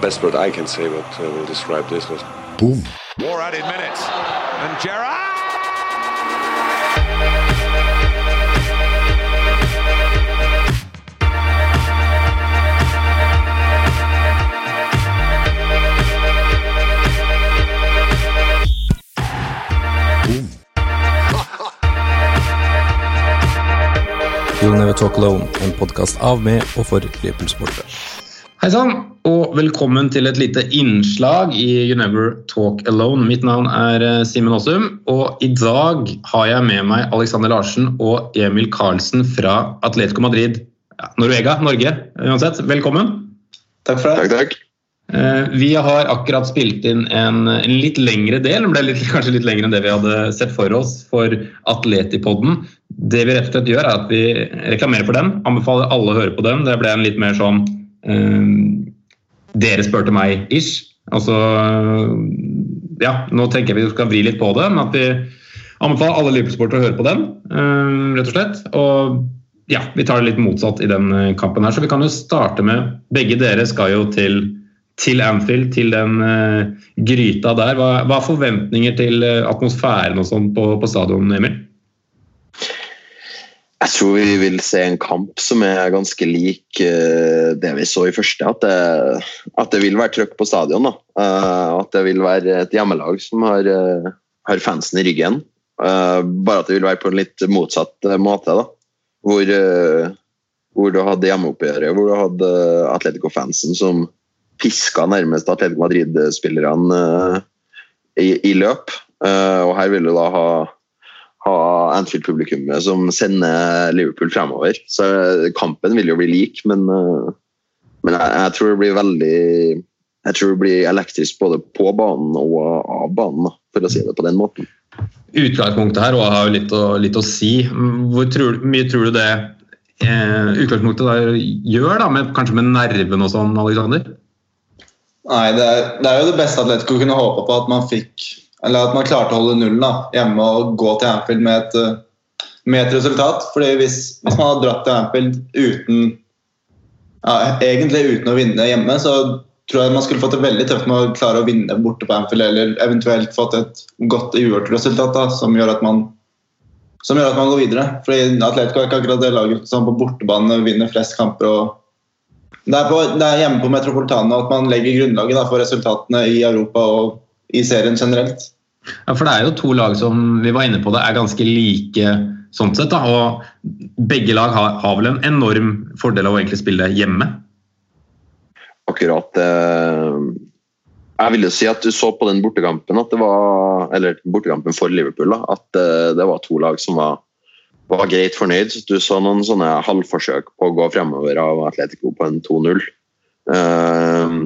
the best word I can say what uh, will describe this was boom. More added minutes. And Gerrard! You'll Never Talk Alone, en podkast av med og for Liverpool-sportere. Hei sann, og velkommen til et lite innslag i You Never Talk Alone. Mitt navn er eh, Simen Aasum, og i dag har jeg med meg Alexander Larsen og Emil Karlsen fra Atletico Madrid. Ja, Norvega, Norge, uansett. Velkommen. Takk for det. Takk, takk. Eh, Vi har akkurat spilt inn en, en litt lengre del, det ble litt, kanskje litt lengre enn det vi hadde sett for oss for Atletipodden. Det vi rett og slett gjør, er at vi reklamerer for den. Anbefaler alle å høre på den. Det ble en litt mer sånn eh, Dere spurte meg-ish. Altså Ja, nå tenker jeg vi skal vri litt på det, men at vi anbefaler alle Liverpool-sportere å høre på den, eh, rett og slett. Og ja, vi tar det litt motsatt i den eh, kampen her, så vi kan jo starte med Begge dere skal jo til til Anfield, til den uh, gryta der. Hva, hva er forventninger til atmosfæren og sånn på, på stadion, Emil? Jeg tror vi vil se en kamp som er ganske lik eh, det vi så i første. At det, at det vil være trøkk på stadion. Da. Eh, at det vil være et hjemmelag som har, eh, har fansen i ryggen. Bare at det vil være på en litt motsatt måte. Da. Hvor, hvor du hadde hjemmeoppgjøret, hvor du hadde Atletico-fansen som piska nærmest Atletico Madrid-spillerne i, i løp. Og her vil du da ha ha Anfield-publikummet som sender Liverpool fremover. Så kampen vil jo bli lik, men, eh, men jeg, jeg tror det blir veldig jeg tror det blir elektrisk både på banen og av banen, for å si det på den måten. Utgangspunktet her har jo litt å, litt å si. Hvor tror, mye tror du det eh, utgangspunktet der gjør, da, med, kanskje med nerven og sånn, Alexander? Nei, det er, det er jo det beste Atletico kunne håpe på, at man fikk eller at man klarte å holde nullen da, hjemme og gå til Anfield med et, eh, med et resultat. Fordi hvis, hvis man hadde dratt til Anfield uten ja, egentlig uten å vinne hjemme, så tror jeg man skulle fått det veldig tøft med å klare å vinne borte på Anfield, eller eventuelt fått et godt uavgjort resultat da, som gjør at man som gjør at man går videre. Fordi Atletico er ikke akkurat det laget som på bortebane vinner flest kamper. og det er, på, det er hjemme på Metropolitano at man legger grunnlaget da, for resultatene i Europa og i serien generelt. Ja, for det er jo to lag som vi var inne på det, er ganske like sånn sett. da, og Begge lag har, har vel en enorm fordel av å egentlig spille hjemme. Akkurat eh, Jeg vil jo si at du så på den bortekampen at det var eller bortekampen for Liverpool da, at eh, det var to lag som var, var greit fornøyd. Du så noen sånne halvforsøk på å gå fremover av Atletico på en 2-0. Eh,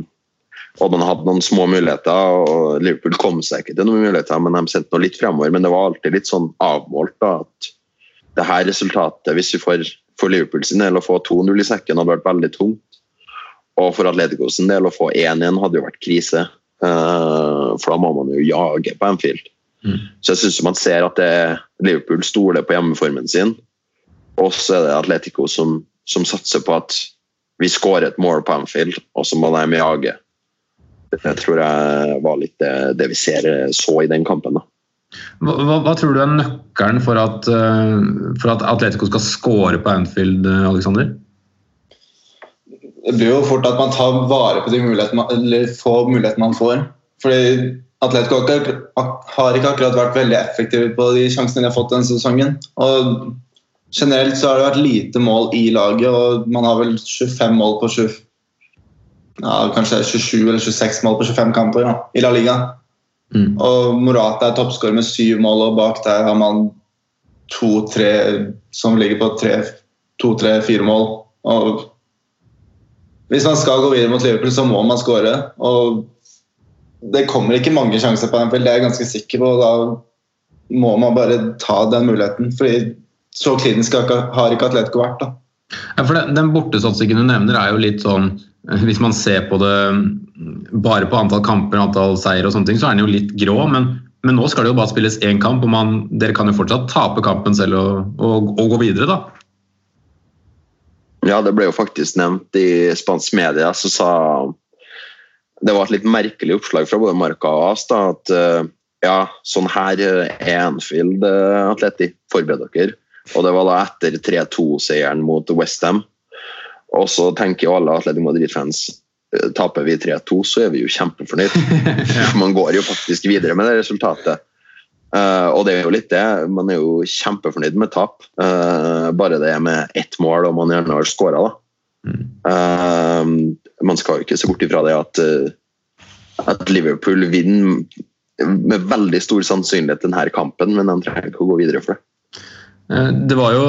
og man hadde noen små muligheter, og Liverpool kom seg ikke til noen muligheter, men de sendte noe litt fremover. Men det var alltid litt sånn avmålt da, at det her resultatet, hvis vi får for Liverpool sin del å få 2-0 i sekken, hadde vært veldig tungt. Og for Atletico sin del å få 1-1 hadde jo vært krise. Uh, for da må man jo jage på Anfield. Mm. Så jeg syns man ser at det Liverpool stoler på hjemmeformen sin. Og så er det Atletico som, som satser på at vi skårer et mål på Anfield, og så må de jage. Det tror jeg var litt det, det vi ser så i den kampen. da. Hva, hva, hva, tror du er nøkkelen for at, uh, for at Atletico skal score på Anfield, Alexander? Det blir jo fort at man tar vare på de mulighetene eller få mulighetene man får. Fordi Atletico har ikke akkurat vært veldig effektive på de sjansene de har fått denne sesongen. Og generelt så har det vært lite mål i laget, og man har vel 25 mål på 20, ja, kanskje 27 eller 26 mål på 25 kamper ja, i La Liga. Mm. Og Morata er toppskårer med syv mål, og bak der har man to-tre som ligger på to-tre-fire mål. Og hvis man skal gå videre mot Liverpool, så må man skåre. Og det kommer ikke mange sjanser på Anfield, det er jeg ganske sikker på. og Da må man bare ta den muligheten. fordi så klinisk har ikke Atletico vært. da. Ja, for Den bortesatsingen du nevner, er jo litt sånn Hvis man ser på det bare på antall kamper, antall seier og sånne ting, så er den jo litt grå. Men, men nå skal det jo bare spilles én kamp, og man, dere kan jo fortsatt tape kampen selv og, og, og gå videre, da. Ja, det ble jo faktisk nevnt i spansk media. Så sa det var et litt merkelig oppslag fra både Marka og AS. da, at eh, ja, sånn her er Anfield uh, Atleti. Forbered dere. Og det var da etter 3-2-seieren mot Westham. Og så tenker jo alle Atletico Madrid-fans eh, taper vi 3-2, så er vi jo kjempefornøyd. ja. man går jo faktisk videre med det resultatet. Uh, og det er jo litt det. Man er jo kjempefornøyd med tap. Uh, bare det med ett mål og man gjerne har skåra, da. Mm. Uh, man skal jo ikke se bort ifra det at, at Liverpool vinner med veldig stor sannsynlighet denne kampen, men de trenger ikke å gå videre for det. Det var jo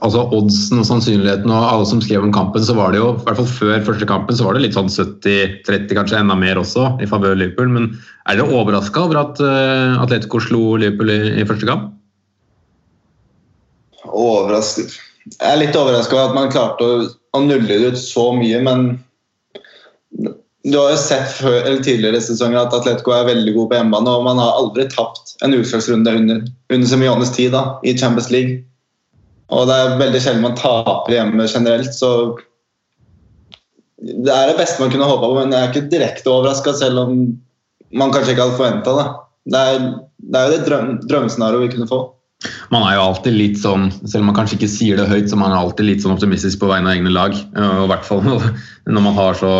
altså oddsen og sannsynligheten og alle som skrev om kampen, så var det jo, i hvert fall før første kampen, så var det litt sånn 70-30, kanskje enda mer også, i favør Liverpool. Men er dere overraska over at uh, Atletico slo Liverpool i, i første kamp? Overrasket Jeg er litt overraska over at man klarte å, nulle det ut så mye, men du har jo sett før, tidligere sesonger at Atletico er veldig god på hjemmebane, og man har aldri tapt en utslagsrunde under, under Semiones tid da, i Champions League. Og det er veldig sjelden man taper hjemme generelt, så det er det beste man kunne håpa på, men jeg er ikke direkte overraska, selv om man kanskje ikke hadde forventa det. Det er, det er jo det drøm, drømmescenarioet vi kunne få. Man er jo alltid litt sånn, selv om man kanskje ikke sier det høyt, så man er alltid litt sånn optimistisk på vegne av egne lag. Og I hvert fall når man har så,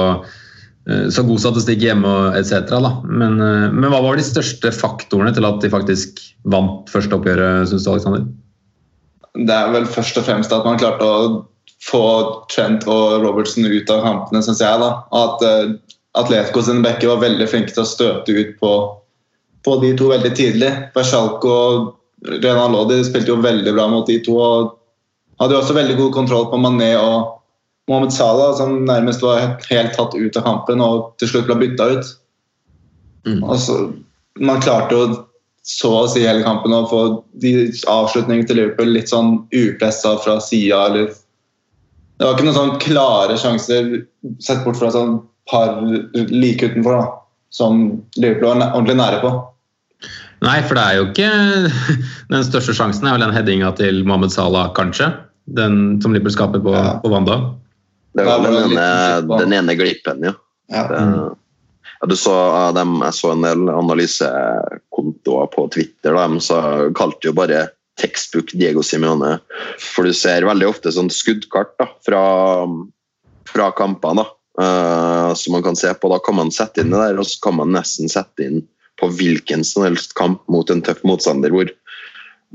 eh, så god statistikk hjemme etc. Men, eh, men hva var de største faktorene til at de faktisk vant første oppgjøret, syns du, Alexander? Det er vel først og fremst at man klarte å få Trent og Robertson ut av kampene, syns jeg. da. At uh, Atletico sine backer var veldig flinke til å støte ut på, på de to veldig tidlig. Bersalco og Renan Lodi spilte jo veldig bra mot de to. og Hadde jo også veldig god kontroll på Mané og Mohammed Salah, som nærmest var helt tatt ut av kampen og til slutt ble bytta ut. Mm. Altså, man klarte jo så å si hele kampen og få avslutningen til Liverpool litt sånn upressa fra sida. Eller Det var ikke noen sånn klare sjanser, sett bort fra sånn par like utenfor, da, som Liverpool var ordentlig nære på. Nei, for det er jo ikke Den største sjansen er vel den headinga til Mohammed Salah, kanskje. Den som Liverpool skaper på, ja. på Wanda. Det var den ene, den ene glippen, ja. ja. Det, du så, dem, jeg så en del analysekontoer på Twitter. De så kalte jo bare tekstbook Diego Simione. For du ser veldig ofte sånn skuddkart da, fra, fra kampene. Uh, som man kan se på. Da kan man sette inn det der, og så kan man nesten sette inn på hvilken som helst kamp mot en tøff motstander hvor,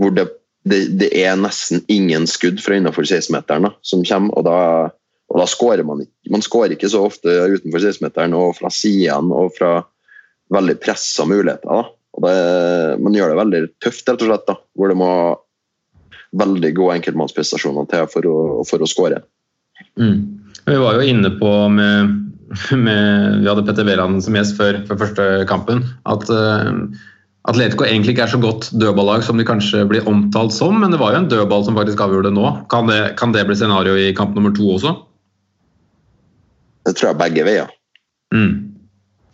hvor det, det, det, er nesten ingen skudd fra innenfor 16-meteren som kommer. og da og da skårer man ikke. Man skårer ikke så ofte utenfor 16-meteren og fra sidene og fra veldig pressa muligheter. Det, man gjør det veldig tøft, rett og slett, da, hvor det må veldig gode enkeltmannsprestasjoner til for å, for å skåre. Mm. Vi var jo inne på med, med Vi hadde Petter Wæland som gjest før, før, første kampen. At uh, Atletico egentlig ikke er så godt dødballag som de kanskje blir omtalt som, men det var jo en dødball som faktisk avgjorde det nå. Kan det, kan det bli scenario i kamp nummer to også? Det tror jeg begge veier. Mm.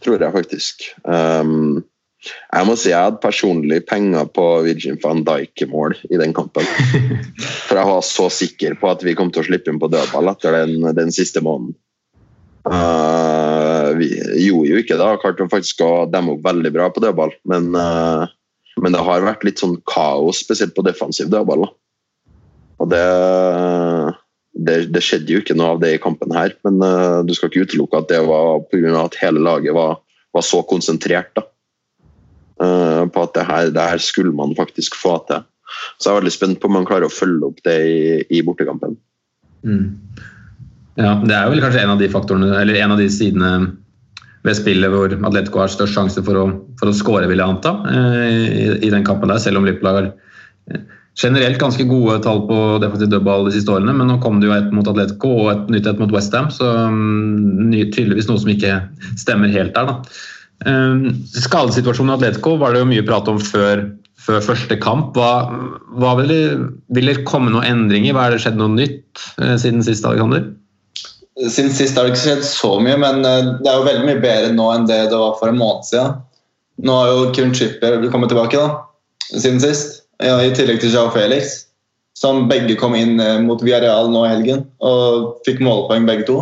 Tror jeg faktisk. Um, jeg må si jeg hadde personlig penger på Virgin van Dijk-mål i den kampen. For jeg var så sikker på at vi kom til å slippe inn på dødball etter den, den siste måneden. Uh, vi gjorde jo ikke det. Klarte faktisk å demme opp veldig bra på dødball, men, uh, men det har vært litt sånn kaos, spesielt på defensiv dødball. Og det det, det, skjedde jo ikke noe av det i kampen her, men uh, du skal ikke utelukke at det var pga. at hele laget var, var så konsentrert da, uh, på at det her, det her, skulle man faktisk få til. Så jeg er veldig spent på om man klarer å følge opp det i, i bortekampen. Mm. Ja, Det er vel kanskje en av de faktorene, eller en av de sidene ved spillet hvor Atletico har størst sjanse for å, for å skåre, vil jeg anta, uh, i, i, den kampen der, selv om Liverpool har generelt ganske gode tall på defensiv dødball de siste årene, men nå kom det jo et mot Atletico og et nytt et mot Westham, så um, tydeligvis noe som ikke stemmer helt der. da. Um, skadesituasjonen i Atletico var det jo mye prat om før, før første kamp. Hva, hva vil, det, vil, det, komme noen endringer? Hva Er det skjedd noe nytt uh, siden sist, Alexander? Siden sist har det ikke skjedd så mye, men uh, det er jo veldig mye bedre nå enn det det var for en måned siden. Nå har jo Kieran Chipper kommet tilbake da, siden sist ja, i tillegg til Jao Felix, som begge kom inn eh, mot Villarreal nå i helgen og fikk målpoeng begge to.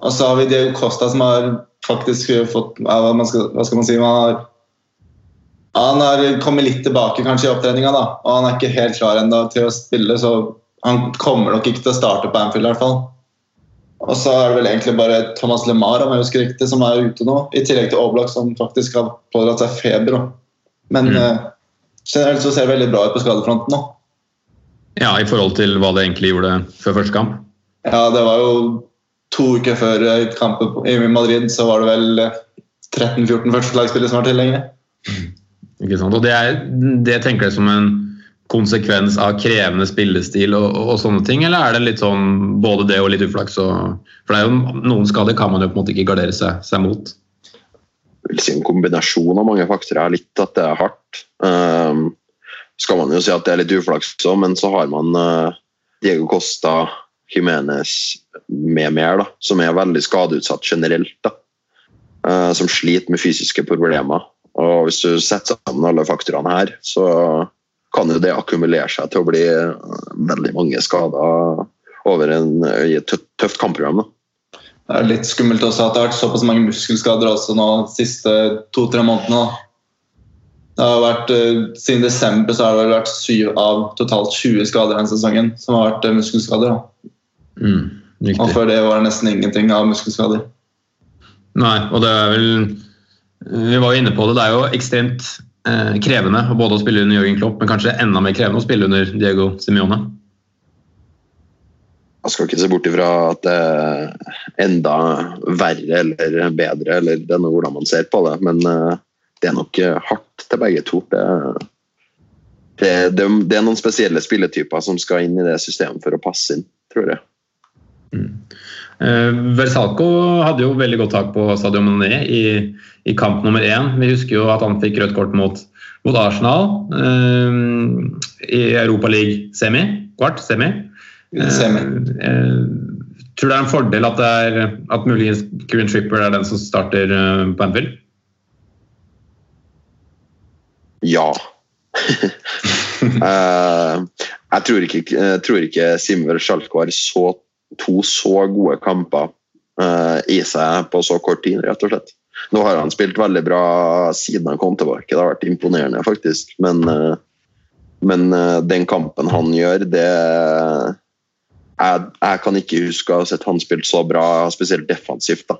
Og så har vi Diego Costa som har faktisk fått ja, hva, skal, hva skal man si man har, Han har kommet litt tilbake kanskje i opptreninga, da. Og han er ikke helt klar ennå til å spille, så han kommer nok ikke til å starte på Anfield i hvert fall. Og så er det vel egentlig bare Thomas LeMar om jeg husker riktig, som er ute nå. I tillegg til Oblak, som faktisk har pådratt seg feber. da. Men Mm. Eh, generelt så ser det veldig bra ut på skadefronten nå. Ja, I forhold til hva det egentlig gjorde før første kamp. Ja, det var jo to uker før eh, kampen i Madrid, så var det vel eh, 13-14 førstelagsspillere som var tilgjengelig. Ikke sant? Og det, er, det tenker jeg som en konsekvens av krevende spillestil og, og, og sånne ting, eller er det litt sånn både det og litt uflaks? Og, for det er jo noen skader kan man jo på en måte ikke gardere seg, seg mot. Jeg vil si en kombinasjon av mange faktorer. Litt at det er hardt. Um, skal man jo si at det er litt uflaks òg, men så har man uh, Diego Costa, Jimenez med mer, da, som er veldig skadeutsatt generelt. da. Uh, som sliter med fysiske problemer. Og hvis du setter sammen alle faktorene her, så kan jo det akkumulere seg til å bli uh, veldig mange skader over en, i et tøft, kampprogram. da. Det er litt skummelt også at det har vært såpass mange muskelskader også nå de siste to-tre månedene. Det har vært, eh, Siden desember så har det vært syv av totalt 20 skader denne sesongen som har vært eh, muskelskader. da. Mm, Og før det var det nesten ingenting av muskelskader. Nei, og det er vel Vi var jo inne på det. Det er jo ekstremt eh, krevende både å spille under Jørgen Klopp, men kanskje enda mer krevende å spille under Diego Simione. Jeg skal ikke se bort ifra at det er enda verre eller bedre, eller det er noe hvordan man ser på det, men eh, det er nok eh, hardt til begge to. Det, det, det, det er noen spesielle spilletyper som skal inn i det systemet for å passe inn, tror jeg. Eh, Versalco hadde jo veldig godt tak på Sadio Mané i, i kamp nummer én. Vi husker jo at han fikk rødt kort mot, mot Arsenal eh, i Europa League-semi. Kvart semi. Semi. Eh, eh, tror du det er en fordel at, det er, at muligens Green Tripper er den som starter på Anfield? Ja. uh, jeg tror ikke, jeg tror ikke Simver Sjalko har så, to så gode kamper uh, i seg på så kort tid, rett og slett. Nå har han spilt veldig bra siden han kom tilbake. Det har vært imponerende, faktisk. Men, uh, men eh, den kampen han gjør, det jeg, jeg kan ikke huske å ha sett han spilt så bra, spesielt defensivt. da.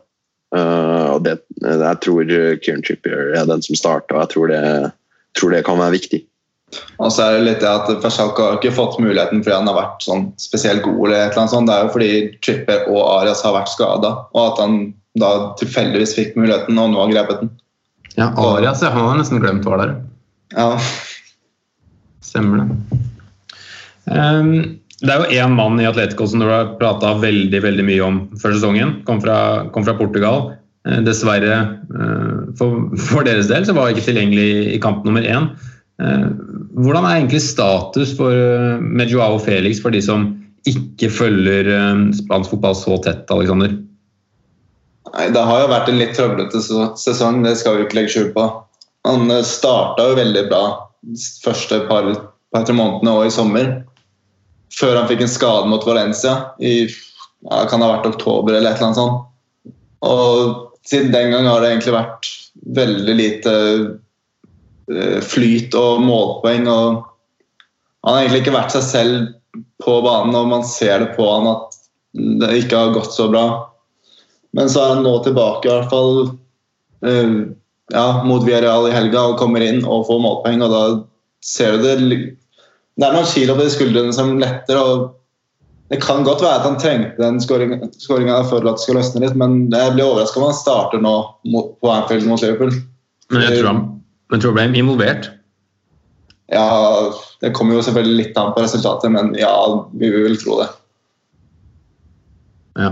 Eh, og det, jeg tror Kieran Trippier er den som starta. jeg tror det, tror det kan være viktig. Og så er det litt det at Versalco har ikke fått muligheten fordi han har vært sånn spesielt god. eller et eller annet sånt. Det er jo fordi Tripper og Arias har vært skada, og at han da tilfeldigvis fikk muligheten og nå har grepet den. Ja, Arias har jeg har nesten glemt var der. Ja, Stemmer det. Um, det er jo én mann i Atletico som du har prata veldig veldig mye om før sesongen. Kom fra, kom fra Portugal. Eh, dessverre eh, for, deres del så var han ikke tilgjengelig i kamp nummer én. Eh, hvordan er egentlig status for, med Joao Felix for de som ikke følger spansk fotball så tett, Alexander? Nei, Det har jo vært en litt trøblete sesong, det skal vi ikke legge skjul på. Han starta jo veldig bra de første par, par månedene og i sommer. Før han fikk en skade mot Valencia i ja, kan det ha vært oktober eller et eller annet sånt. Og siden den gang har det egentlig vært veldig lite eh, flyt og målpoeng. og Han har egentlig ikke vært seg selv på banen, og man ser det på han at det ikke har gått så bra. Men så er han nå tilbake i hvert fall eh, ja, mot Villarreal i helga og kommer inn og får målpoeng. og da ser du det Det er noen kilo på de skuldrene som letter. og Det kan godt være at han trengte den skåringa for at det skal løsne litt, men jeg blir overraska om han starter nå mot, på Anfield mot Liverpool. Men jeg tror han, jeg tror han ble involvert. Ja, Det kommer jo selvfølgelig litt an på resultatet, men ja, vi vil tro det. Ja.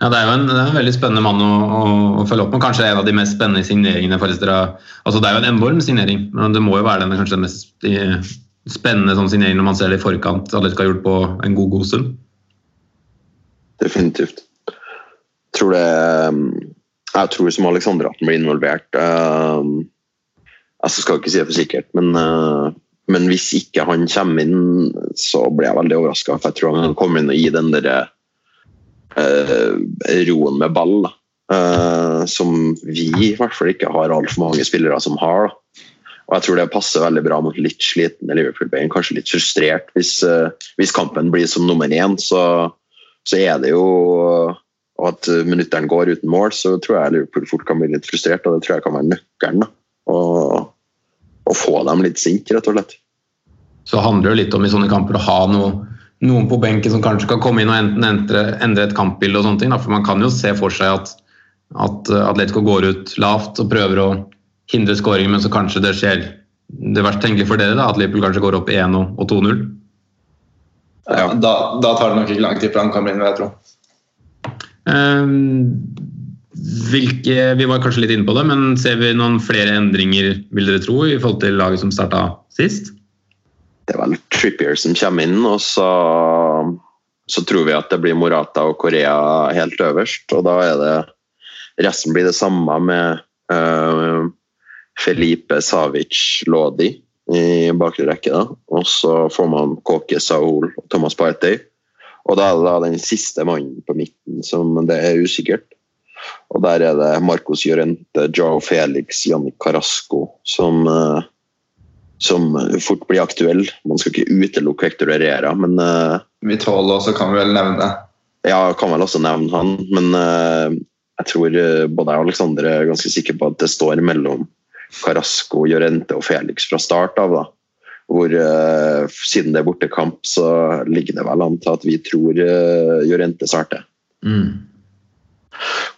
ja det er jo en, det er en veldig spennende mann å, å, å følge opp med. Kanskje en av de mest spennende signeringene. altså Det er jo en enorm signering, men det må jo være den, kanskje den mest eh, spennende sånn signeringen når man ser det i forkant. Alle skal ha gjort på en god god stund. Definitivt. Tror det, jeg tror som Alexander at han blir involvert. Uh, jeg skal ikke si det for sikkert, men, uh, men hvis ikke han kommer inn, så blir jeg veldig overraska. For jeg tror han kommer inn og gi den der uh, roen med ball. Da. Uh, som vi i hvert fall ikke har altfor mange spillere som har. Da. Og jeg tror det passer veldig bra mot litt slitne Liverpool-bein. Kanskje litt frustrert. Hvis, uh, hvis, kampen blir som nummer én, så, så er det jo at minutteren går uten mål, så tror jeg Liverpool fort kan bli litt frustrert. Og det tror jeg kan være nøkkelen. Å få dem litt sinte, rett og slett. Så handler det litt om i sånne kamper å ha noe, noen på benken som kanskje kan komme inn og enten endre, endre et kampbilde og sånne ting. Da. For man kan jo se for seg at, at Atletico går ut lavt og prøver å hindre skåring, men så kanskje det skjer det verst tenkelige for dere, da, at Liverpool kanskje går opp 1 og 2-0? Ja, da, da, tar det nok ikke lang tid før han kommer inn, vil jeg tro. Um, hvilke, vi var kanskje litt inne på det, men ser vi noen flere endringer vil dere tro, i forhold til laget som starta sist? Det er vel Trippier som kommer inn, og så, så tror vi at det blir Morata og Korea helt øverst. Og da er det Resten blir det samme med uh, Felipe Savic Lodi i bakre rekke. Da. Og så får man Kåke Saul og Thomas Partey. Og da er det da den siste mannen på midten som det er usikkert. Og der er det Marcos Llorente, Joe Felix, Jannik Carasco som, som fort blir aktuell. Man skal ikke utelukke Hector Herrera, men Vi tåler også, kan vi vel nevne. Ja, kan vel også nevne han. Men jeg tror både jeg og Alexander er ganske sikre på at det står mellom Carasco, Llorente og Felix fra start av. da. Hvor uh, Siden det er bortekamp, så ligger det vel an til at vi tror uh, Llorente starter. Mm.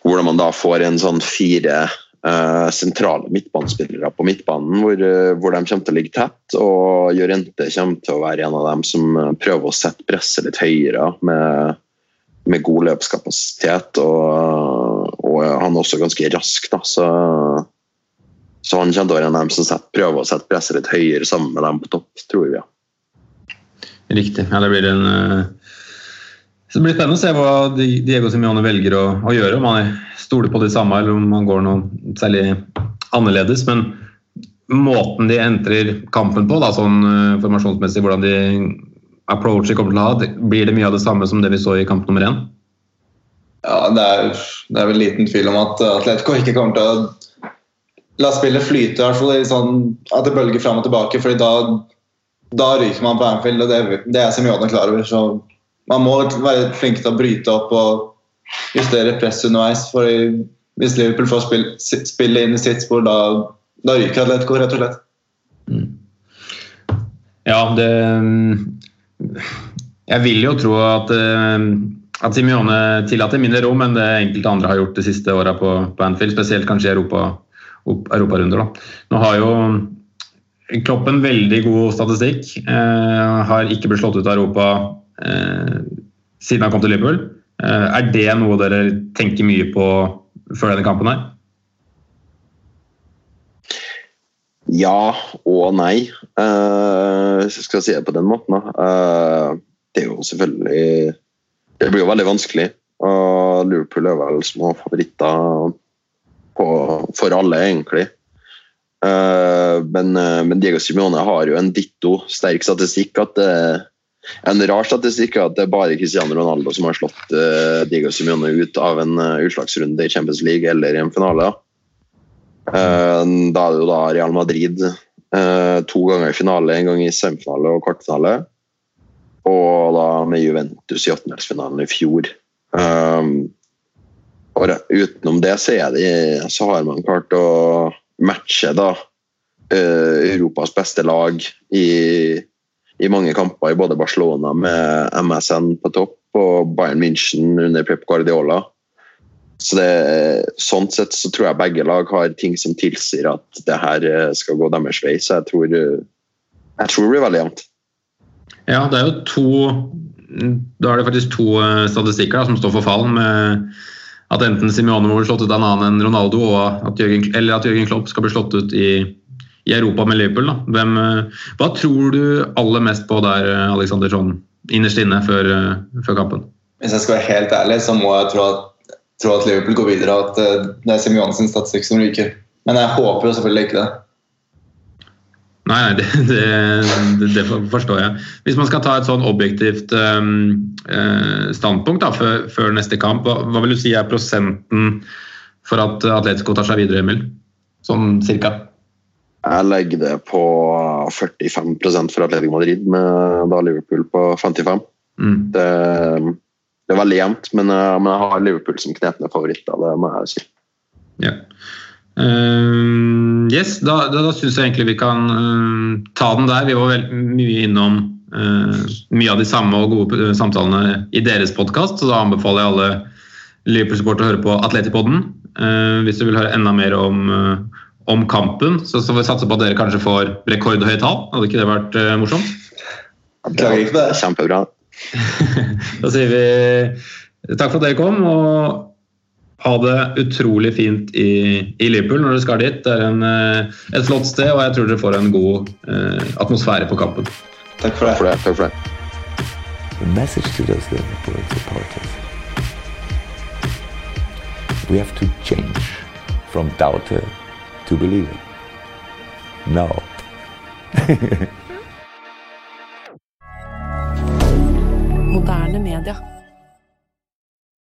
Hvordan man da får en sånn fire uh, sentrale midtbanespillere på midtbanen, hvor, hvor, de kommer til å ligge tett. Og Llorente kommer til å være en av dem som prøver å sette presset litt høyere med, med god løpskapasitet. Og, og, han er også ganske rask, da, så så han kommer til å være en av dem som setter, prøver å sette presset litt høyere sammen med dem på topp, tror vi. Ja. Riktig. Ja, det blir en så det blir spennende å se hva Diego Simione velger å, å, gjøre. Om han stoler på det samme eller om han går noe særlig annerledes. Men måten de entrer kampen på, da, sånn formasjonsmessig, hvordan de approacher kommer til å ha, blir det mye av det samme som det vi så i kamp nummer én? Ja, det er, det er vel liten tvil om at Atletico ikke kommer til å la spillet flyte, i hvert fall sånn at det bølger fram og tilbake. fordi da, da ryker man på Anfield, og det, det er Simione klar over. Så man må være flink til å bryte opp og justere press underveis. for hvis Liverpool får spill, spillet inn i sitt spor, da, da ryker Atletico, rett og slett. Mm. Ja, det Jeg vil jo tro at, at Simione tillater mindre rom enn det enkelte andre har gjort de siste åra på, på Anfield, spesielt kanskje i Europa europarunder. Nå har jo Klopp en veldig god statistikk. Eh, har ikke blitt slått ut av Europa eh, siden han kom til Liverpool. Eh, er det noe dere tenker mye på før denne kampen her? Ja og nei, eh, hvis jeg skal si det på den måten. Uh, det er jo selvfølgelig Det blir jo veldig vanskelig. og Liverpool er vel små favoritter på, for alle, egentlig. Uh, men, uh, men, Diego Simione har jo en ditto sterk statistikk. at det, En rar statistikk er at det er bare Cristiano Ronaldo som har slått Diego Simione ut av en utslagsrunde i Champions League eller i en finale. da er det jo da Real Madrid to ganger i finale, en gang i semifinale og kvartfinale. Og da med Juventus i åttendelsfinalen i fjor. Um, og utenom det så, det, så, har man klart å matche da uh, Europas beste lag i, i, mange kamper i både Barcelona med MSN på topp og Bayern München under Pep Guardiola. Så det, sånn sett så tror jeg begge lag har ting som tilsier at det her eh, skal gå deres vei. Så jeg tror, jeg tror det blir veldig jevnt. Ja, det er jo to Da er det faktisk to eh, statistikker da, som står for fall. med at enten Simione må bli slått ut av en annen enn Ronaldo, at Jørgen, eller at Jørgen Klopp skal bli slått ut i, i Europa med Liverpool. Hvem, eh, hva tror du aller mest på der, Alexander Sånn, innerst inne før, eh, før, kampen? Hvis jeg skal være helt ærlig, så må jeg tro at, tro at Liverpool går videre, og at eh, det er Simione sin statistikk som ryker. Men jeg håper jo selvfølgelig ikke det. Nei, nei det, det, det, forstår jeg. Hvis man skal ta et sånn objektivt um, standpunkt da, før, før, neste kamp, hva, hva, vil du si er prosenten for at Atletico tar seg videre, Emil? Sånn cirka? Jeg legger det på 45% for Atletico Madrid, med da Liverpool på 55. Mm. Det, det, er veldig jevnt, men, men, jeg har Liverpool som knepne favoritter, det må jeg si. Yeah. Uh, yes, da, da, da syns jeg egentlig vi kan uh, ta den der. Vi var veldig mye innom uh, mye av de samme og gode samtalene i deres podkast, så da anbefaler jeg alle Liverpool-supportere å høre på Atletipodden. hvis du vil høre enda mer om, om kampen, så, så får vi satse på at dere kanskje får rekordhøye tall. Hadde ikke det vært morsomt? Klager ikke på det. Kjempebra. da sier vi takk for at dere kom. og ha det utrolig fint i, i, Liverpool når dere skal dit. Det er en, eh, et flott sted, og jeg tror dere får en god eh, atmosfære på kampen. Takk for det. Takk For det. Takk for det. The message to those Liverpool supporters. We have to change from doubter to believer. No. Moderne media.